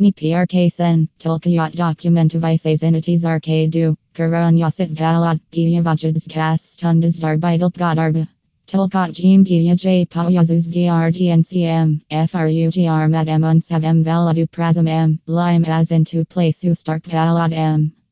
Ni PRK sen, tolkayat dokument vices inities arcadu, karanyasit valad, piavajads kas stundas darbidal godarba. Tolkot jim pia j payazus vrdncm, frugr madam unsavem valadu prasam m, lime as into placu stark valad m.